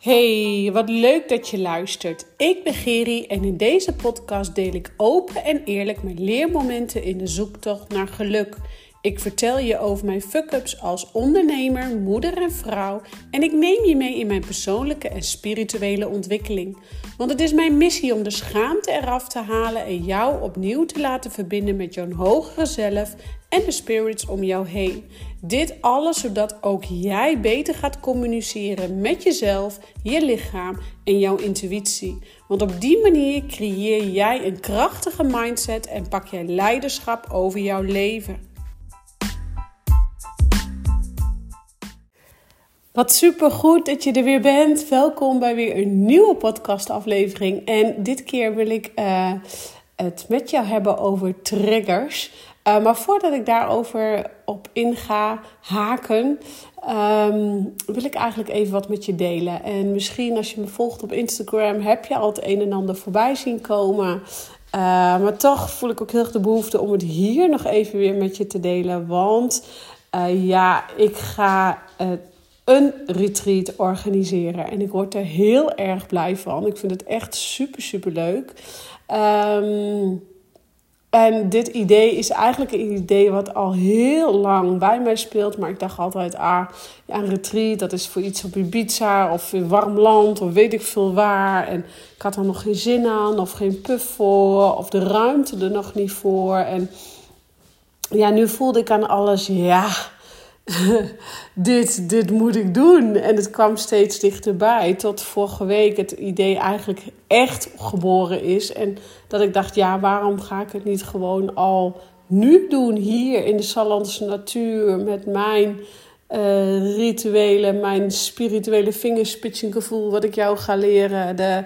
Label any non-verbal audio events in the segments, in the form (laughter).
Hey, wat leuk dat je luistert. Ik ben Geri en in deze podcast deel ik open en eerlijk mijn leermomenten in de zoektocht naar geluk. Ik vertel je over mijn fuck-ups als ondernemer, moeder en vrouw en ik neem je mee in mijn persoonlijke en spirituele ontwikkeling. Want het is mijn missie om de schaamte eraf te halen en jou opnieuw te laten verbinden met jouw hogere zelf en de spirits om jou heen. Dit alles zodat ook jij beter gaat communiceren met jezelf, je lichaam en jouw intuïtie. Want op die manier creëer jij een krachtige mindset en pak jij leiderschap over jouw leven. Wat super goed dat je er weer bent. Welkom bij weer een nieuwe podcastaflevering. En dit keer wil ik uh, het met jou hebben over triggers. Uh, maar voordat ik daarover op inga haken, um, wil ik eigenlijk even wat met je delen. En misschien als je me volgt op Instagram, heb je al het een en ander voorbij zien komen. Uh, maar toch voel ik ook heel erg de behoefte om het hier nog even weer met je te delen. Want ja, ik ga een retreat organiseren. En ik word er heel erg blij van. Ik vind het echt super, super leuk. Ehm, en dit idee is eigenlijk een idee wat al heel lang bij mij speelt. Maar ik dacht altijd, ah, ja, een retreat, dat is voor iets op Ibiza of in warm land of weet ik veel waar. En ik had er nog geen zin aan of geen puff voor of de ruimte er nog niet voor. En ja, nu voelde ik aan alles, ja (laughs) dit, dit moet ik doen. En het kwam steeds dichterbij. Tot vorige week het idee eigenlijk echt geboren is. En dat ik dacht, ja, waarom ga ik het niet gewoon al nu doen? Hier in de Sallandse natuur met mijn uh, rituelen, mijn spirituele vingerspitsengevoel, wat ik jou ga leren. De,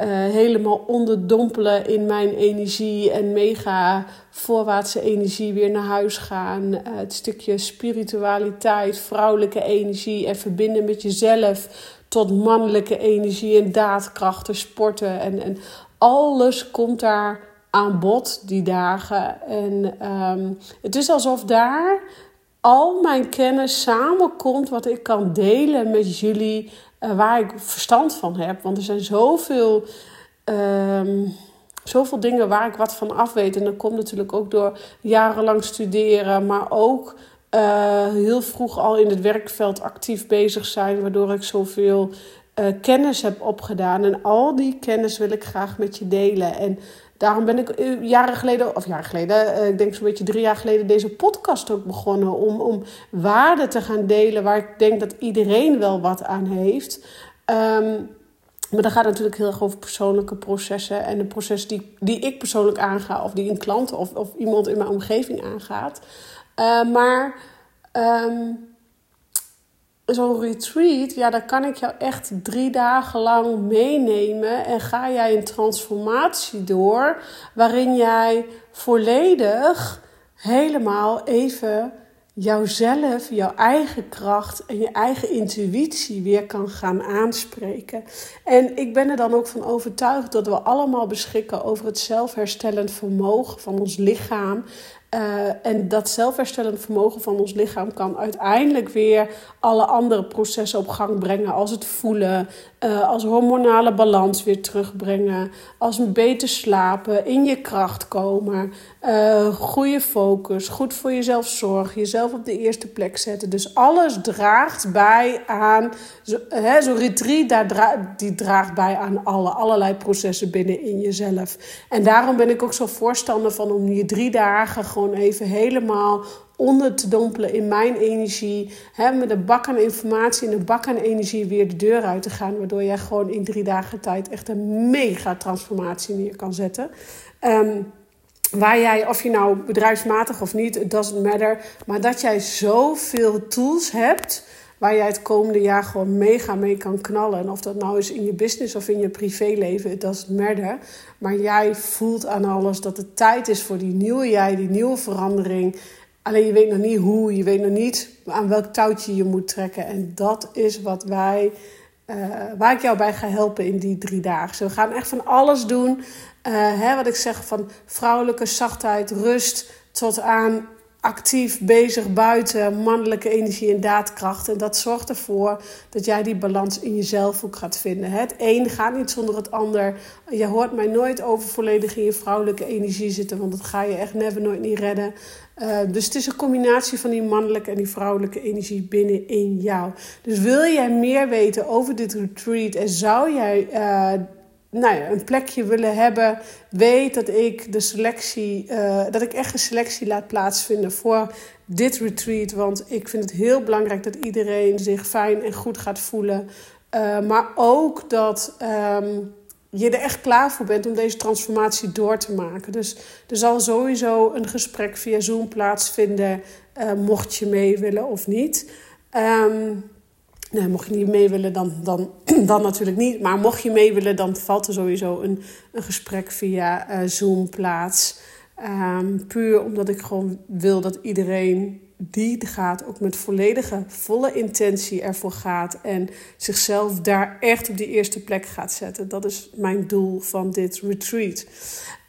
uh, helemaal onderdompelen in mijn energie en mega voorwaartse energie weer naar huis gaan. Uh, het stukje spiritualiteit, vrouwelijke energie en verbinden met jezelf tot mannelijke energie en daadkrachten, sporten en, en alles komt daar aan bod die dagen. En um, het is alsof daar al mijn kennis samenkomt wat ik kan delen met jullie uh, waar ik verstand van heb. Want er zijn zoveel, um, zoveel dingen waar ik wat van af weet. En dat komt natuurlijk ook door jarenlang studeren, maar ook uh, heel vroeg al in het werkveld actief bezig zijn, waardoor ik zoveel uh, kennis heb opgedaan. En al die kennis wil ik graag met je delen. En daarom ben ik eh, jaren geleden, of jaren geleden, uh, ik denk zo'n beetje drie jaar geleden, deze podcast ook begonnen. Om, om waarde te gaan delen waar ik denk dat iedereen wel wat aan heeft. Um, maar dat gaat natuurlijk heel erg over persoonlijke processen. En de processen die, die ik persoonlijk aanga, of die een klant of, of iemand in mijn omgeving aangaat. Uh, maar. Um, zo'n retreat, ja, daar kan ik jou echt drie dagen lang meenemen. En ga jij een transformatie door waarin jij volledig helemaal even jouzelf, jouw eigen kracht en je eigen intuïtie weer kan gaan aanspreken. En ik ben er dan ook van overtuigd dat we allemaal beschikken over het zelfherstellend vermogen van ons lichaam. Uh, en dat zelfherstellend vermogen van ons lichaam kan uiteindelijk weer alle andere processen op gang brengen. Als het voelen, uh, als hormonale balans weer terugbrengen. Als beter slapen, in je kracht komen. Uh, goede focus, goed voor jezelf zorgen, jezelf op de eerste plek zetten. Dus alles draagt bij aan, zo'n zo retreat daar dra die draagt bij aan alle, allerlei processen binnenin jezelf. En daarom ben ik ook zo voorstander van om je drie dagen gewoon even helemaal onder te dompelen in mijn energie. Hè, met een bak aan informatie en een bak aan energie weer de deur uit te gaan. Waardoor jij gewoon in drie dagen tijd echt een mega transformatie neer kan zetten. Um, waar jij, of je nou bedrijfsmatig of niet, it doesn't matter. Maar dat jij zoveel tools hebt waar jij het komende jaar gewoon mega mee kan knallen. En of dat nou is in je business of in je privéleven, it doesn't matter. Maar jij voelt aan alles dat het tijd is voor die nieuwe jij, die nieuwe verandering. Alleen je weet nog niet hoe, je weet nog niet aan welk touwtje je moet trekken. En dat is wat wij, uh, waar ik jou bij ga helpen in die drie dagen. we gaan echt van alles doen. Uh, hè, wat ik zeg van vrouwelijke zachtheid, rust, tot aan actief bezig buiten mannelijke energie en daadkracht. En dat zorgt ervoor dat jij die balans in jezelf ook gaat vinden. Het een gaat niet zonder het ander. Je hoort mij nooit over volledig in je vrouwelijke energie zitten, want dat ga je echt never nooit niet redden. Uh, dus het is een combinatie van die mannelijke en die vrouwelijke energie binnenin jou. Dus wil jij meer weten over dit retreat en zou jij uh, nou ja, een plekje willen hebben, weet dat ik de selectie, uh, dat ik echt een selectie laat plaatsvinden voor dit retreat. Want ik vind het heel belangrijk dat iedereen zich fijn en goed gaat voelen. Uh, maar ook dat um, je er echt klaar voor bent om deze transformatie door te maken. Dus er zal sowieso een gesprek via Zoom plaatsvinden, uh, mocht je mee willen of niet. Um, Nee, mocht je niet mee willen, dan, dan, (clears throat) dan natuurlijk niet. Maar mocht je mee willen, dan valt er sowieso een, een gesprek via uh, Zoom plaats. Um, puur omdat ik gewoon wil dat iedereen die gaat ook met volledige, volle intentie ervoor gaat. En zichzelf daar echt op die eerste plek gaat zetten. Dat is mijn doel van dit retreat.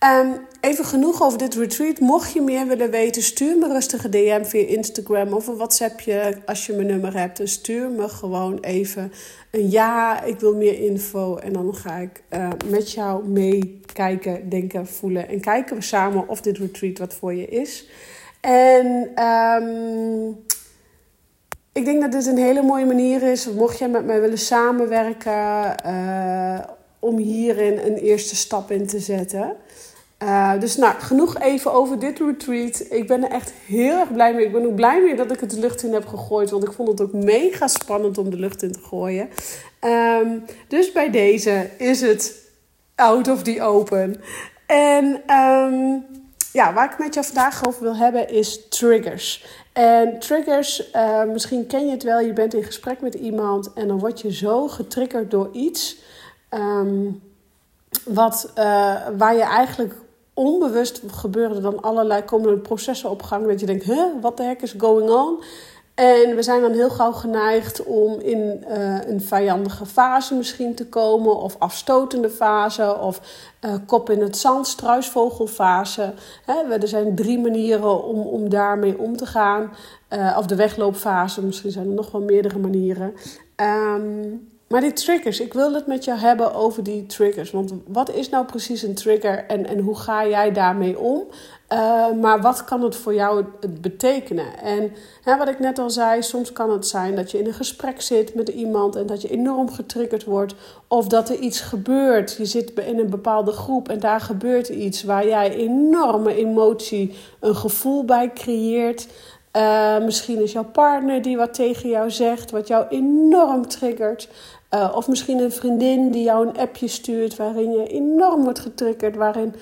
Um, even genoeg over dit retreat. Mocht je meer willen weten, stuur me rustige DM via Instagram of een WhatsAppje als je mijn nummer hebt. Dus stuur me gewoon even een ja, ik wil meer info. En dan ga ik uh, met jou meekijken, denken, voelen. En kijken we samen of dit retreat wat voor je is. En um, ik denk dat dit een hele mooie manier is. Mocht jij met mij willen samenwerken, uh, om hierin een eerste stap in te zetten. Uh, dus nou, genoeg even over dit retreat. Ik ben er echt heel erg blij mee. Ik ben ook blij mee dat ik het de lucht in heb gegooid. Want ik vond het ook mega spannend om de lucht in te gooien. Um, dus bij deze is het out of the open. En um, ja, waar ik met jou vandaag over wil hebben is triggers. En triggers, uh, misschien ken je het wel. Je bent in gesprek met iemand en dan word je zo getriggerd door iets. Um, wat, uh, waar je eigenlijk onbewust gebeuren dan allerlei komen processen op gang. Dat je denkt, huh, wat de heck is going on? En we zijn dan heel gauw geneigd om in uh, een vijandige fase misschien te komen, of afstotende fase, of uh, kop in het zand, struisvogelfase. Hè, er zijn drie manieren om, om daarmee om te gaan. Uh, of de wegloopfase, misschien zijn er nog wel meerdere manieren. Um, maar die triggers, ik wil het met jou hebben over die triggers. Want wat is nou precies een trigger en, en hoe ga jij daarmee om? Uh, maar wat kan het voor jou betekenen? En hè, wat ik net al zei, soms kan het zijn dat je in een gesprek zit met iemand en dat je enorm getriggerd wordt. Of dat er iets gebeurt. Je zit in een bepaalde groep en daar gebeurt iets waar jij enorme emotie, een gevoel bij creëert. Uh, misschien is jouw partner die wat tegen jou zegt, wat jou enorm triggert. Uh, of misschien een vriendin die jou een appje stuurt waarin je enorm wordt getriggerd, waarin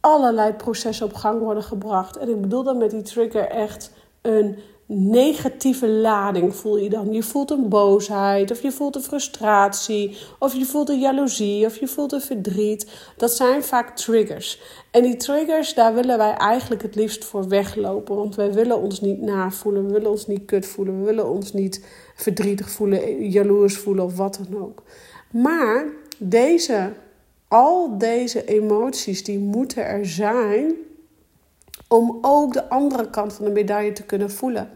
allerlei processen op gang worden gebracht. En ik bedoel dan met die trigger echt een negatieve lading voel je dan. Je voelt een boosheid, of je voelt een frustratie, of je voelt een jaloezie, of je voelt een verdriet. Dat zijn vaak triggers. En die triggers, daar willen wij eigenlijk het liefst voor weglopen. Want wij willen ons niet navoelen, we willen ons niet kut voelen, we willen ons niet verdrietig voelen, jaloers voelen of wat dan ook. Maar deze, al deze emoties, die moeten er zijn om ook de andere kant van de medaille te kunnen voelen.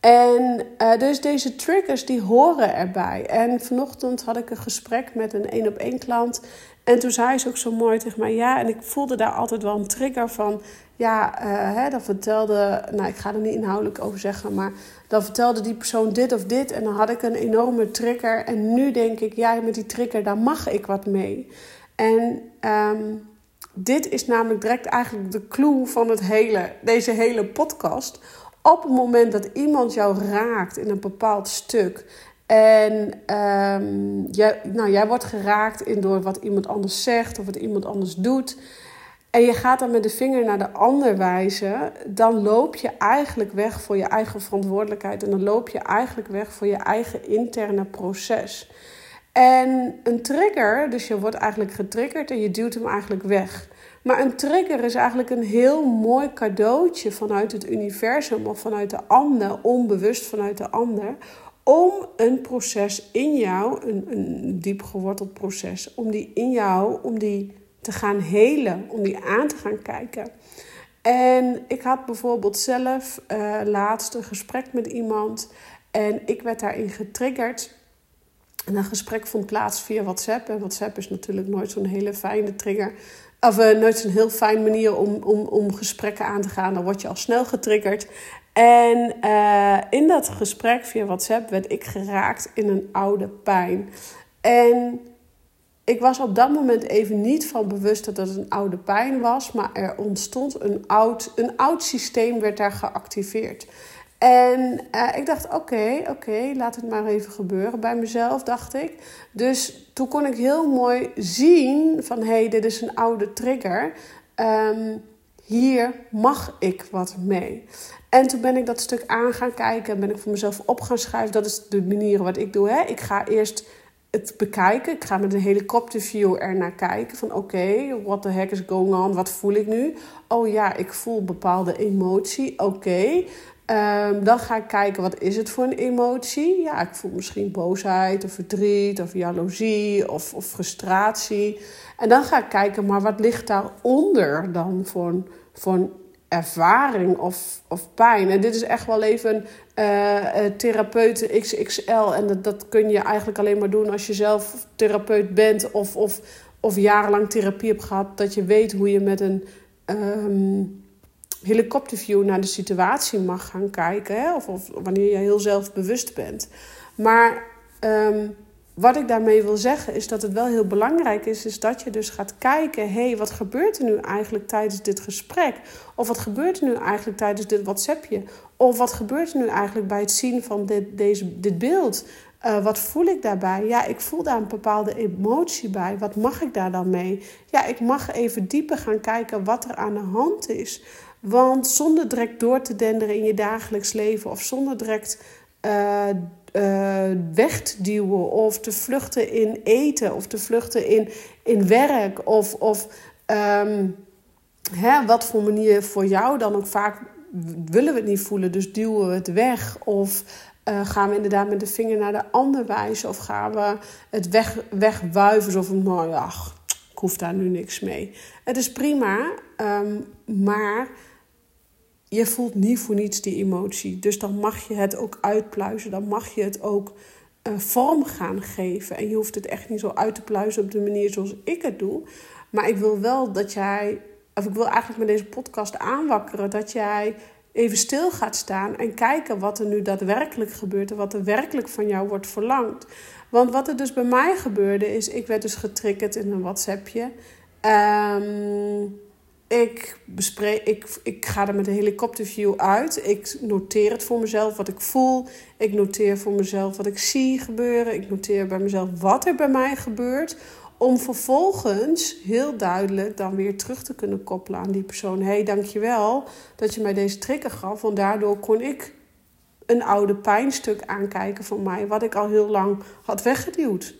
En uh, dus deze triggers die horen erbij. En vanochtend had ik een gesprek met een één op één klant. En toen zei ze ook zo mooi tegen mij: Ja, en ik voelde daar altijd wel een trigger van. Ja, uh, hè, dan vertelde, nou ik ga er niet inhoudelijk over zeggen, maar dan vertelde die persoon dit of dit. En dan had ik een enorme trigger. En nu denk ik: Ja, met die trigger, daar mag ik wat mee. En um, dit is namelijk direct eigenlijk de clue van het hele, deze hele podcast. Op het moment dat iemand jou raakt in een bepaald stuk. En um, jij, nou, jij wordt geraakt in door wat iemand anders zegt of wat iemand anders doet. En je gaat dan met de vinger naar de ander wijzen. Dan loop je eigenlijk weg voor je eigen verantwoordelijkheid. En dan loop je eigenlijk weg voor je eigen interne proces. En een trigger, dus je wordt eigenlijk getriggerd en je duwt hem eigenlijk weg. Maar een trigger is eigenlijk een heel mooi cadeautje vanuit het universum of vanuit de ander, onbewust vanuit de ander, om een proces in jou, een, een diep geworteld proces, om die in jou, om die te gaan helen, om die aan te gaan kijken. En ik had bijvoorbeeld zelf uh, laatst een gesprek met iemand en ik werd daarin getriggerd. En een gesprek vond plaats via WhatsApp. En WhatsApp is natuurlijk nooit zo'n hele fijne trigger. Of uh, nooit zo'n heel fijn manier om, om, om gesprekken aan te gaan. Dan word je al snel getriggerd. En uh, in dat gesprek via WhatsApp werd ik geraakt in een oude pijn. En ik was op dat moment even niet van bewust dat het een oude pijn was, maar er ontstond een oud, een oud systeem, werd daar geactiveerd. En uh, ik dacht, oké, oké, laat het maar even gebeuren. Bij mezelf dacht ik. Dus toen kon ik heel mooi zien van, hé, hey, dit is een oude trigger. Um, hier mag ik wat mee. En toen ben ik dat stuk aan gaan kijken. Ben ik voor mezelf op gaan schrijven. Dat is de manier wat ik doe. Hè? Ik ga eerst het bekijken. Ik ga met een helikopterview er naar kijken. Van oké, what the heck is going on? Wat voel ik nu? Oh ja, ik voel bepaalde emotie. Oké. Ehm, dan ga ik kijken, wat is het voor een emotie? Ja, ik voel misschien boosheid of verdriet of jaloezie of, of frustratie. En dan ga ik kijken, maar wat ligt daaronder dan voor een, voor ervaring of, of pijn? En dit is echt wel even uh, uh, therapeuten XXL. En dat, dat kun je eigenlijk alleen maar doen als je zelf therapeut bent of, of, of jarenlang therapie hebt gehad. Dat je weet hoe je met een... Um, helikopterview naar de situatie mag gaan kijken. Hè? Of, of wanneer je heel zelfbewust bent. Maar um, wat ik daarmee wil zeggen is dat het wel heel belangrijk is, is dat je dus gaat kijken, hé, hey, wat gebeurt er nu eigenlijk tijdens dit gesprek? Of wat gebeurt er nu eigenlijk tijdens dit WhatsAppje? Of wat gebeurt er nu eigenlijk bij het zien van dit, deze, dit beeld? Uh, wat voel ik daarbij? Ja, ik voel daar een bepaalde emotie bij. Wat mag ik daar dan mee? Ja, ik mag even dieper gaan kijken wat er aan de hand is. Want zonder direct door te denderen in je dagelijks leven of zonder direct uh, uh, weg te duwen of te vluchten in eten of te vluchten in, in werk of, of um, hè, wat voor manier voor jou dan ook vaak willen we het niet voelen, dus duwen we het weg of uh, gaan we inderdaad met de vinger naar de ander wijzen of gaan we het weg, wegwuiven zo van nou ja, ik hoef daar nu niks mee. Het is prima, um, maar je voelt niet voor niets die emotie. Dus dan mag je het ook uitpluizen. Dan mag je het ook uh, vorm gaan geven. En je hoeft het echt niet zo uit te pluizen op de manier zoals ik het doe. Maar ik wil wel dat jij, of ik wil eigenlijk met deze podcast aanwakkeren dat jij even stil gaat staan en kijken wat er nu daadwerkelijk gebeurt en wat er werkelijk van jou wordt verlangd. Want wat er dus bij mij gebeurde is, ik werd dus getriggerd in een WhatsAppje. Um, ik, bespreek, ik, ik ga er met een helikopterview uit. Ik noteer het voor mezelf wat ik voel. Ik noteer voor mezelf wat ik zie gebeuren. Ik noteer bij mezelf wat er bij mij gebeurt. Om vervolgens heel duidelijk dan weer terug te kunnen koppelen aan die persoon. Hé, hey, dankjewel dat je mij deze trigger gaf. Want daardoor kon ik een oude pijnstuk aankijken van mij. Wat ik al heel lang had weggeduwd.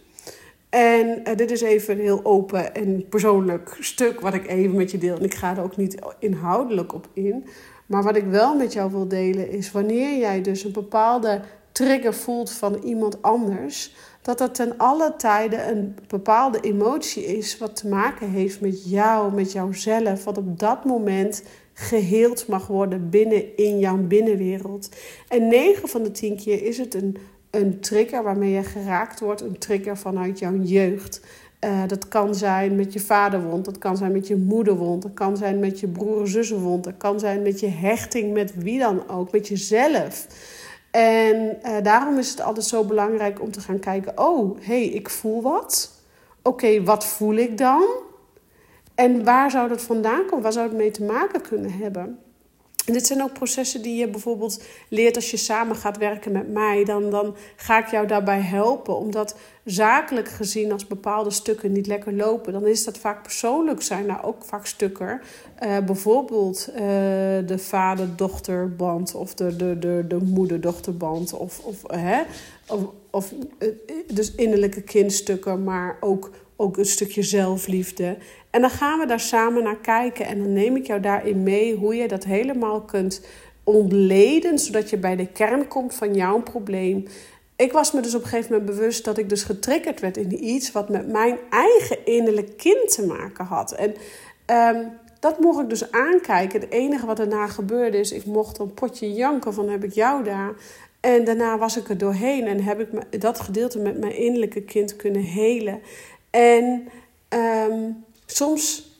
En uh, dit is even een heel open en persoonlijk stuk wat ik even met je deel. En ik ga er ook niet inhoudelijk op in. Maar wat ik wel met jou wil delen is wanneer jij dus een bepaalde trigger voelt van iemand anders, dat dat ten alle tijden een bepaalde emotie is wat te maken heeft met jou, met jouzelf, wat op dat moment geheeld mag worden binnen in jouw binnenwereld. En 9 van de 10 keer is het een een trigger waarmee je geraakt wordt, een trigger vanuit jouw jeugd. Uh, dat kan zijn met je vaderwond, dat kan zijn met je moederwond, dat kan zijn met je broer zussenwond, dat kan zijn met je hechting met wie dan ook, met jezelf. En uh, daarom is het altijd zo belangrijk om te gaan kijken: oh, hé, hey, ik voel wat. Oké, wat voel ik dan? En waar zou dat vandaan komen? Waar zou het mee te maken kunnen hebben? En dit zijn ook processen die je bijvoorbeeld leert als je samen gaat werken met mij. Dan, dan ga ik jou daarbij helpen. Omdat zakelijk gezien als bepaalde stukken niet lekker lopen, dan is dat vaak persoonlijk zijn daar ook vaak stukken. Uh, bijvoorbeeld uh, de vader-dochterband of de, de, de, de moeder-dochterband. Of, of, hè? Of, uh, dus innerlijke kindstukken, maar ook ook een stukje zelfliefde. En dan gaan we daar samen naar kijken en dan neem ik jou daarin mee hoe je dat helemaal kunt ontleden, zodat je bij de kern komt van jouw probleem. Ik was me dus op een gegeven moment bewust dat ik dus getriggerd werd in iets wat met mijn eigen innerlijk kind te maken had. En um, dat mocht ik dus aankijken. Het enige wat daarna gebeurde is, ik mocht een potje janken van heb ik jou daar. En daarna was ik er doorheen en heb ik dat gedeelte met mijn innerlijke kind kunnen helen. En ehm, soms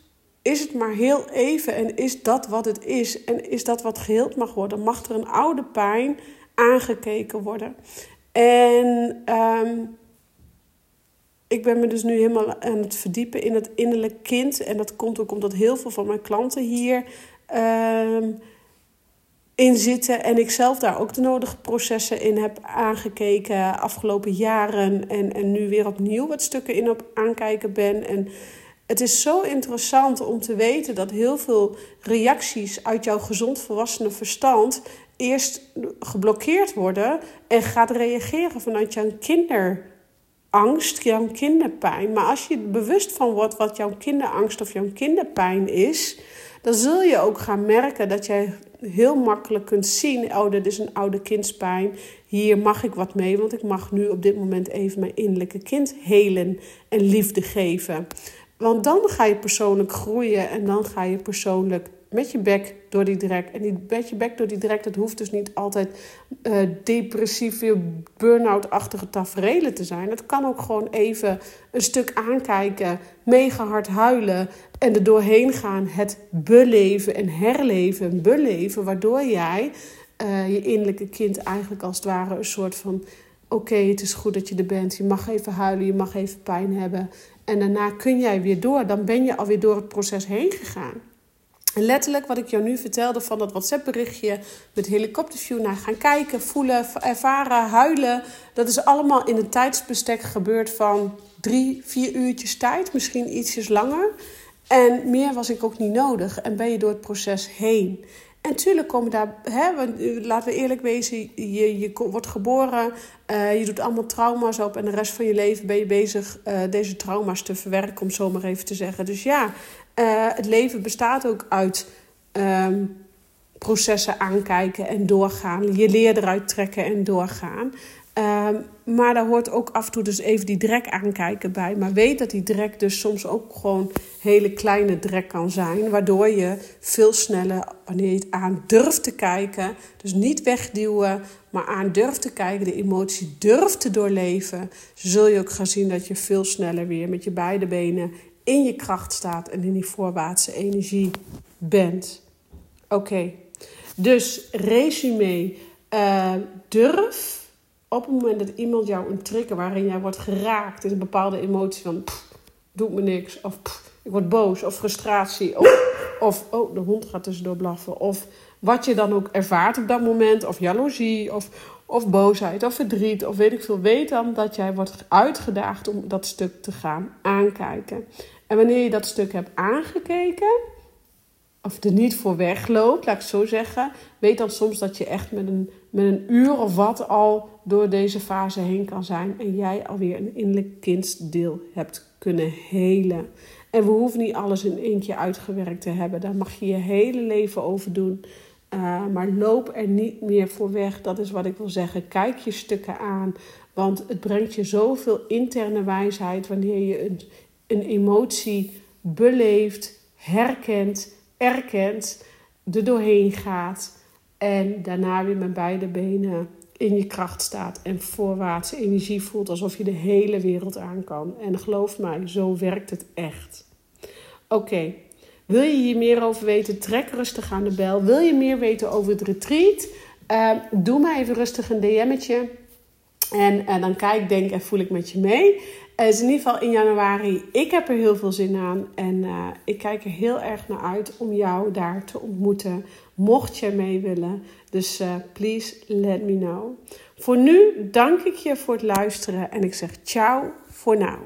is het maar heel even en is dat wat het is. En is dat wat geheeld mag worden. Mag er een oude pijn aangekeken worden. En ehm, ik ben me dus nu helemaal aan het verdiepen in het innerlijk kind. En dat komt ook omdat heel veel van mijn klanten hier um, in zitten. En ik zelf daar ook de nodige processen in heb aangekeken afgelopen jaren. En, en nu weer opnieuw wat stukken in op aankijken ben. En het is zo interessant om te weten dat heel veel reacties uit jouw gezond volwassene verstand eerst geblokkeerd worden en gaat reageren vanuit jouw kinderangst, jouw kinderpijn. Maar als je bewust van wordt wat jouw kinderangst of jouw kinderpijn is, dan zul je ook gaan merken dat jij heel makkelijk kunt zien: oh, dit is een oude kindspijn. Hier mag ik wat mee, want ik mag nu op dit moment even mijn innerlijke kind helen en liefde geven. Want dan ga je persoonlijk groeien en dan ga je persoonlijk met je bek door die drek. En die, met je bek door die drek, dat hoeft dus niet altijd uh, depressieve, burn-out-achtige tafereelen te zijn. Het kan ook gewoon even een stuk aankijken, mega hard huilen en er doorheen gaan. Het beleven en herleven, beleven, waardoor jij uh, je innerlijke kind eigenlijk als het ware een soort van... Oké, het is goed dat je er bent. Je mag even huilen, je mag even pijn hebben. En daarna kun jij weer door. Dan ben je alweer door het proces heen gegaan. Letterlijk wat ik jou nu vertelde van dat WhatsApp-berichtje met helikopterview naar gaan kijken, voelen, ervaren, huilen. Dat is allemaal in een tijdsbestek gebeurd van drie, vier uurtjes tijd, misschien ietsjes langer. En meer was ik ook niet nodig. En ben je door het proces heen. En natuurlijk komen daar, hè, eh, laten we eerlijk wezen, je, je wordt geboren, uh, je doet allemaal trauma's op en de rest van je leven ben je bezig uh, deze trauma's te verwerken, om zo maar even te zeggen. Dus ja, uh, het leven bestaat ook uit um, processen aankijken en doorgaan, je leer eruit trekken en doorgaan. Um, maar daar hoort ook af en toe dus even die drek aankijken bij. Maar weet dat die drek dus soms ook gewoon hele kleine drek kan zijn. Waardoor je veel sneller, wanneer je het aan durft te kijken, dus niet wegduwen, maar aan durft te kijken, de emotie durft te doorleven, zul je ook gaan zien dat je veel sneller weer met je beide benen in je kracht staat en in die voorwaartse energie bent. Oké, dus resume. Uh, durf op het moment dat iemand jou een trigger waarin jij wordt geraakt, is een bepaalde emotie van doet me niks, of ik word boos, of frustratie, of, of oh, de hond gaat tussendoor blaffen, of wat je dan ook ervaart op dat moment, of jaloezie, of, of boosheid, of verdriet, of weet ik veel, weet dan dat jij wordt uitgedaagd om dat stuk te gaan aankijken. En wanneer je dat stuk hebt aangekeken, of er niet voor wegloopt, laat ik zo zeggen, weet dan soms dat je echt met een, met een uur of wat al door deze fase heen kan zijn en jij alweer een innerlijk kindsdeel hebt kunnen helen. En we hoeven niet alles in één keer uitgewerkt te hebben. Daar mag je je hele leven over doen. Uh, maar loop er niet meer voor weg. Dat is wat ik wil zeggen. Kijk je stukken aan. Want het brengt je zoveel interne wijsheid wanneer je een, een emotie beleeft, herkent, erkent, er doorheen gaat. En daarna weer met beide benen in je kracht staat en voorwaartse energie voelt alsof je de hele wereld aan kan. En geloof mij, zo werkt het echt. Oké, wil je hier meer over weten? Trek rustig aan de bel. Wil je meer weten over het retreat? Uh, doe mij even rustig een DM'tje. En uh, dan kijk, denk en voel ik met je mee. Het is in ieder geval in januari. Ik heb er heel veel zin aan. En uh, ik kijk er heel erg naar uit om jou daar te ontmoeten. Mocht je mee willen. Dus uh, please let me know. Voor nu dank ik je voor het luisteren. En ik zeg ciao voor nu.